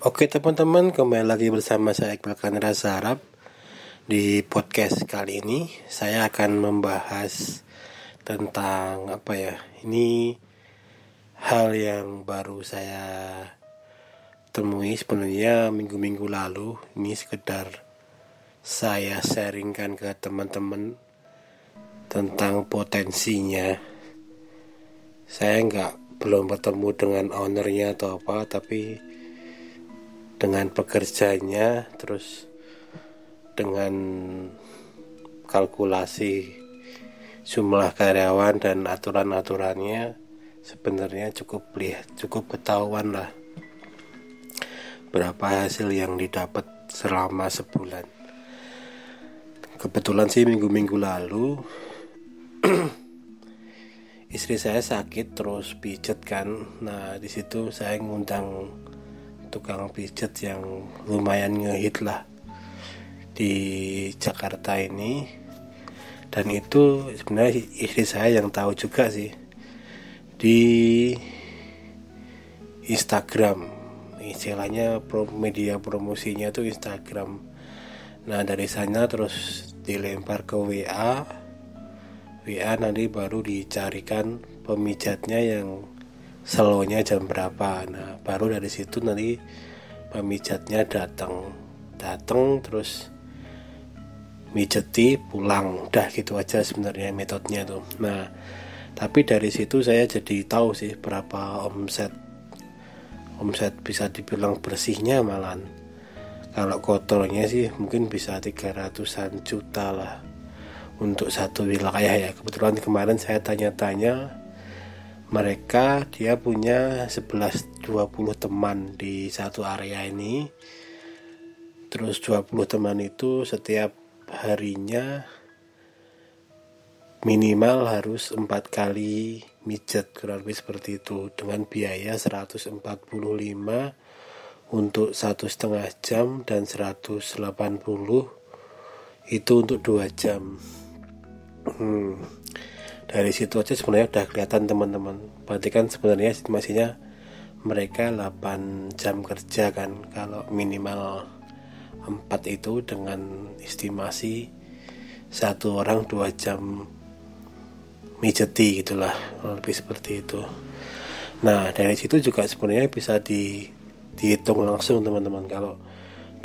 Oke teman-teman, kembali lagi bersama saya Iqbal Kanra Sarap. Di podcast kali ini saya akan membahas tentang apa ya? Ini hal yang baru saya temui sebenarnya minggu-minggu lalu. Ini sekedar saya sharingkan ke teman-teman tentang potensinya. Saya nggak belum bertemu dengan ownernya atau apa tapi dengan pekerjanya terus dengan kalkulasi jumlah karyawan dan aturan-aturannya sebenarnya cukup lihat cukup ketahuan lah berapa hasil yang didapat selama sebulan. Kebetulan sih minggu-minggu lalu istri saya sakit terus pijet kan. Nah di situ saya ngundang tukang pijat yang lumayan ngehit lah di Jakarta ini. Dan itu sebenarnya istri saya yang tahu juga sih. Di Instagram istilahnya media promosinya itu Instagram. Nah dari sana terus dilempar ke WA WA nanti baru dicarikan pemijatnya yang slownya jam berapa? Nah baru dari situ nanti pemijatnya datang. Datang terus mijeti pulang. Udah gitu aja sebenarnya metodenya tuh nah tapi dari situ saya jadi tahu sih berapa omset. Omset bisa dibilang bersihnya malan kalau kotornya sih mungkin bisa 300an juta lah. Untuk satu wilayah ya. Kebetulan kemarin saya tanya-tanya mereka dia punya 11-20 teman di satu area ini. Terus 20 teman itu setiap harinya minimal harus empat kali mijet kurang lebih seperti itu. Dengan biaya 145 untuk satu setengah jam dan 180 itu untuk dua jam. Hmm dari situ aja sebenarnya udah kelihatan teman-teman. Berarti kan sebenarnya estimasinya mereka 8 jam kerja kan. Kalau minimal 4 itu dengan estimasi satu orang dua jam mijeti gitulah lebih seperti itu. Nah dari situ juga sebenarnya bisa di, dihitung langsung teman-teman. Kalau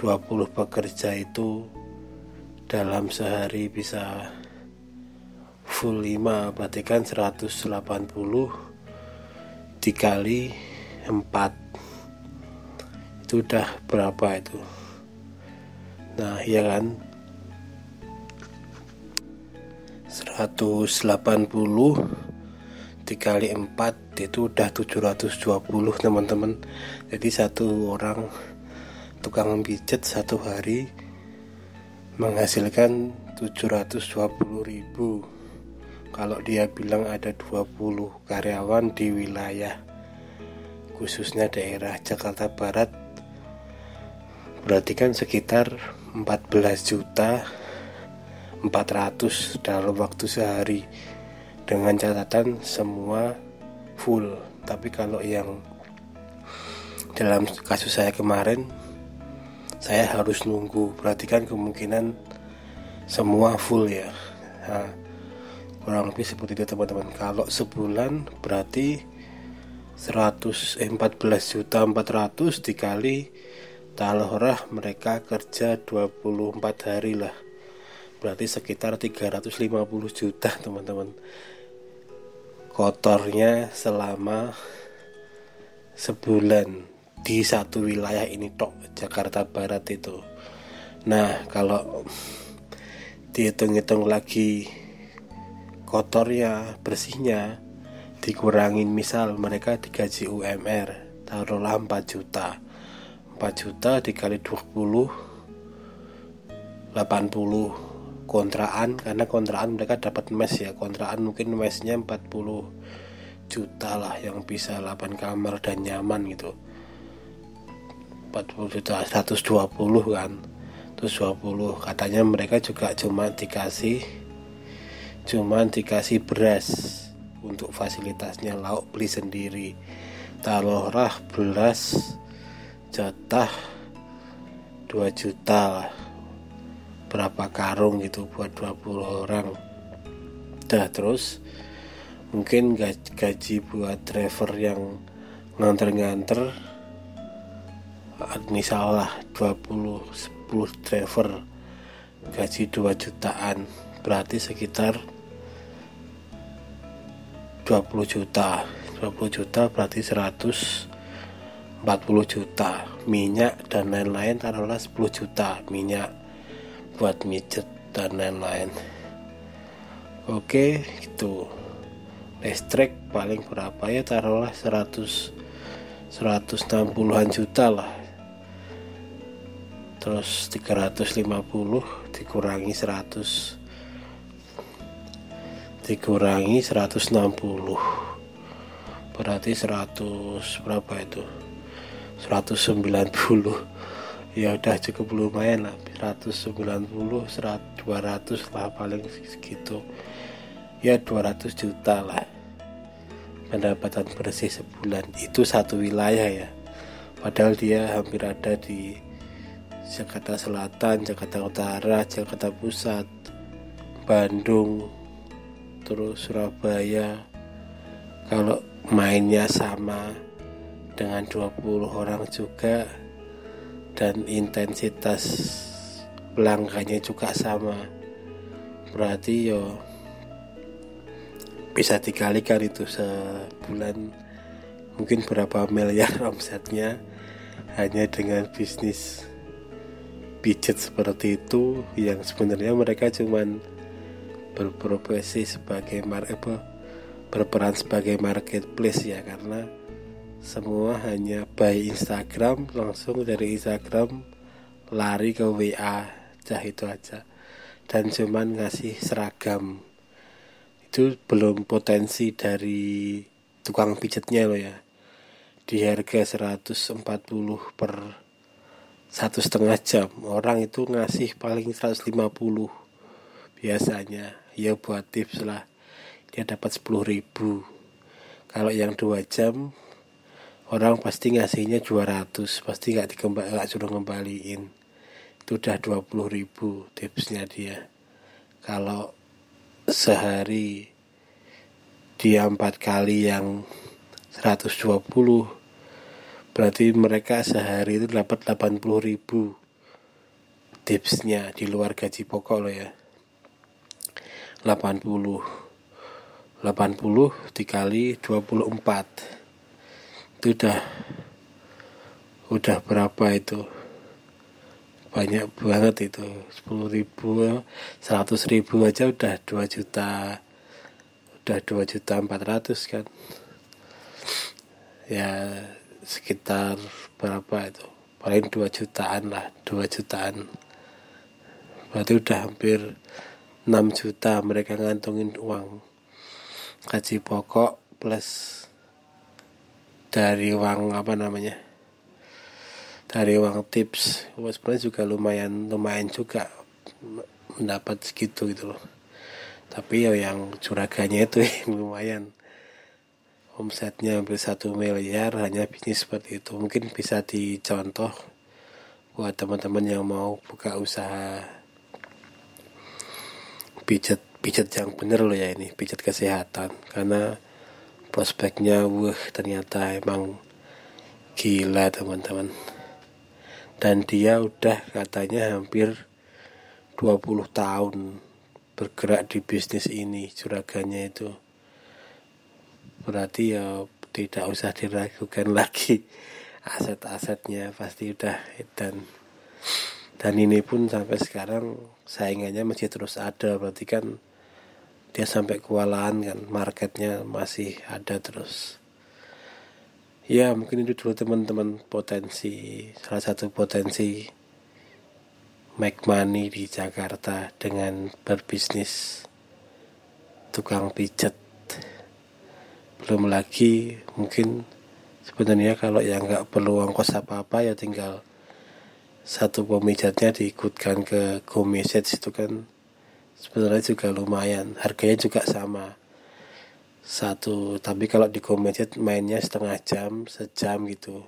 20 pekerja itu dalam sehari bisa full 5 berarti kan 180 dikali 4 itu udah berapa itu? Nah iya kan? 180 dikali 4 itu udah 720 teman-teman. Jadi satu orang tukang pijat satu hari menghasilkan 720 ribu kalau dia bilang ada 20 karyawan di wilayah khususnya daerah Jakarta Barat berarti kan sekitar 14 juta 400 dalam waktu sehari. Dengan catatan semua full. Tapi kalau yang dalam kasus saya kemarin saya harus nunggu. Berarti kan kemungkinan semua full ya. Nah, kurang lebih seperti itu teman-teman. Kalau sebulan berarti 114 eh, juta 400 dikali talorah mereka kerja 24 hari lah. Berarti sekitar 350 juta teman-teman. Kotornya selama sebulan di satu wilayah ini tok Jakarta Barat itu. Nah kalau dihitung-hitung lagi kotornya bersihnya dikurangin misal mereka digaji UMR taruhlah 4 juta. 4 juta dikali 20 80 kontraan karena kontraan mereka dapat mes ya. Kontraan mungkin mesnya 40 juta lah yang bisa 8 kamar dan nyaman gitu. 40 juta 120 kan. Terus 20 katanya mereka juga cuma dikasih cuman dikasih beras untuk fasilitasnya. Lauk beli sendiri. Taruhlah beras jatah 2 juta lah. Berapa karung gitu buat 20 orang. Dah terus mungkin gaji buat driver yang nganter-nganter misalnya 20 10 driver gaji 2 jutaan. Berarti sekitar 20 juta. 20 juta berarti 140 juta. Minyak dan lain-lain taruhlah 10 juta. Minyak buat mijet dan lain-lain. Oke itu listrik paling berapa ya? Taruhlah 100 160-an juta lah. Terus 350 dikurangi 100 dikurangi 160 berarti 100 berapa itu? 190 ya udah cukup lumayan lah. 190 100 200 lah paling segitu. Ya 200 juta lah. Pendapatan bersih sebulan. Itu satu wilayah ya. Padahal dia hampir ada di Jakarta Selatan, Jakarta Utara, Jakarta Pusat, Bandung, terus Surabaya. Kalau mainnya sama dengan 20 orang juga dan intensitas pelanggannya juga sama berarti yo bisa dikalikan itu sebulan mungkin berapa miliar omsetnya hanya dengan bisnis pijat seperti itu yang sebenarnya mereka cuman berprofesi sebagai market berperan sebagai marketplace ya karena semua hanya by Instagram langsung dari Instagram lari ke WA cah itu aja. Dan cuman ngasih seragam. Itu belum potensi dari tukang pijatnya loh ya. Di harga 140 per satu setengah jam. Orang itu ngasih paling 150 biasanya ya buat tips lah. Dia dapat 10 ribu. Kalau yang dua jam orang pasti ngasihnya 200 pasti nggak dikembali nggak suruh ngembaliin. Itu udah 20 ribu tipsnya dia. Kalau sehari dia empat kali yang 120 berarti mereka sehari itu dapat 80 ribu tipsnya di luar gaji pokok loh ya 80 80 dikali 24 itu udah udah berapa itu? Banyak banget itu. 10 ribu 100 ribu aja udah 2 juta udah 2 juta 400 kan. Ya sekitar berapa itu? Paling 2 jutaan lah 2 jutaan. Berarti udah hampir 6 juta mereka ngantongin uang gaji pokok plus dari uang apa namanya? Dari uang tips. Sebenarnya juga lumayan lumayan juga mendapat segitu gitu loh. Tapi ya yang curaganya itu lumayan. Omsetnya hampir satu miliar hanya bisnis seperti itu. Mungkin bisa dicontoh buat teman-teman yang mau buka usaha pijat pijat yang bener loh ya ini pijat kesehatan. Karena prospeknya wah ternyata emang gila teman-teman. Dan dia udah katanya hampir 20 tahun bergerak di bisnis ini juragannya itu. Berarti ya tidak usah diragukan lagi aset-asetnya pasti udah dan dan ini pun sampai sekarang saingannya masih terus ada. Berarti kan dia sampai kewalahan kan marketnya masih ada terus. Ya mungkin itu dulu teman-teman potensi salah satu potensi make money di Jakarta dengan berbisnis tukang pijat belum lagi mungkin sebenarnya kalau yang nggak perlu ongkos apa-apa ya tinggal satu pemijatnya diikutkan ke message itu kan. Sebenarnya juga lumayan harganya juga sama. Satu tapi kalau di Gomejet mainnya setengah jam sejam gitu.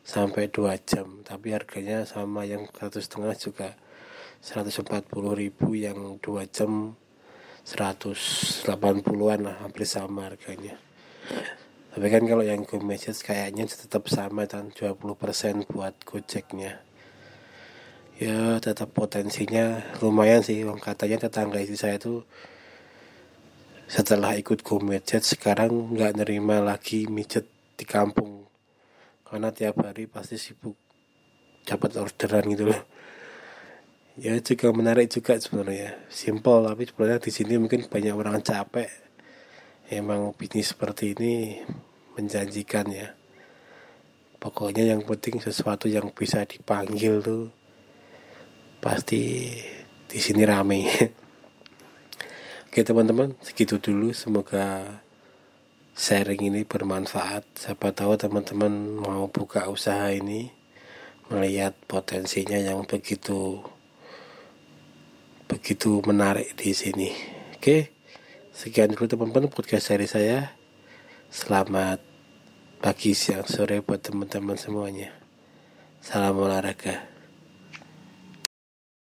Sampai 2 jam tapi harganya sama yang satu setengah juga. 140 ribu yang 2 jam 180-an lah hampir sama harganya. Tapi kan kalau yang message kayaknya tetap sama dan 20% buat gojeknya ya tetap potensinya lumayan sih. Katanya tetangga istri saya tuh setelah ikut go message sekarang nggak nerima lagi mijet di kampung. Karena tiap hari pasti sibuk dapat orderan gitu loh. Ya juga menarik juga sebenarnya. Simple tapi sebenarnya di sini mungkin banyak orang capek. Emang bisnis seperti ini menjanjikan ya. Pokoknya yang penting sesuatu yang bisa dipanggil tuh pasti di sini rame oke teman-teman segitu dulu semoga sharing ini bermanfaat siapa tahu teman-teman mau buka usaha ini melihat potensinya yang begitu begitu menarik di sini. Oke, sekian dulu teman-teman podcast dari saya. Selamat pagi, siang, sore buat teman-teman semuanya. Salam olahraga.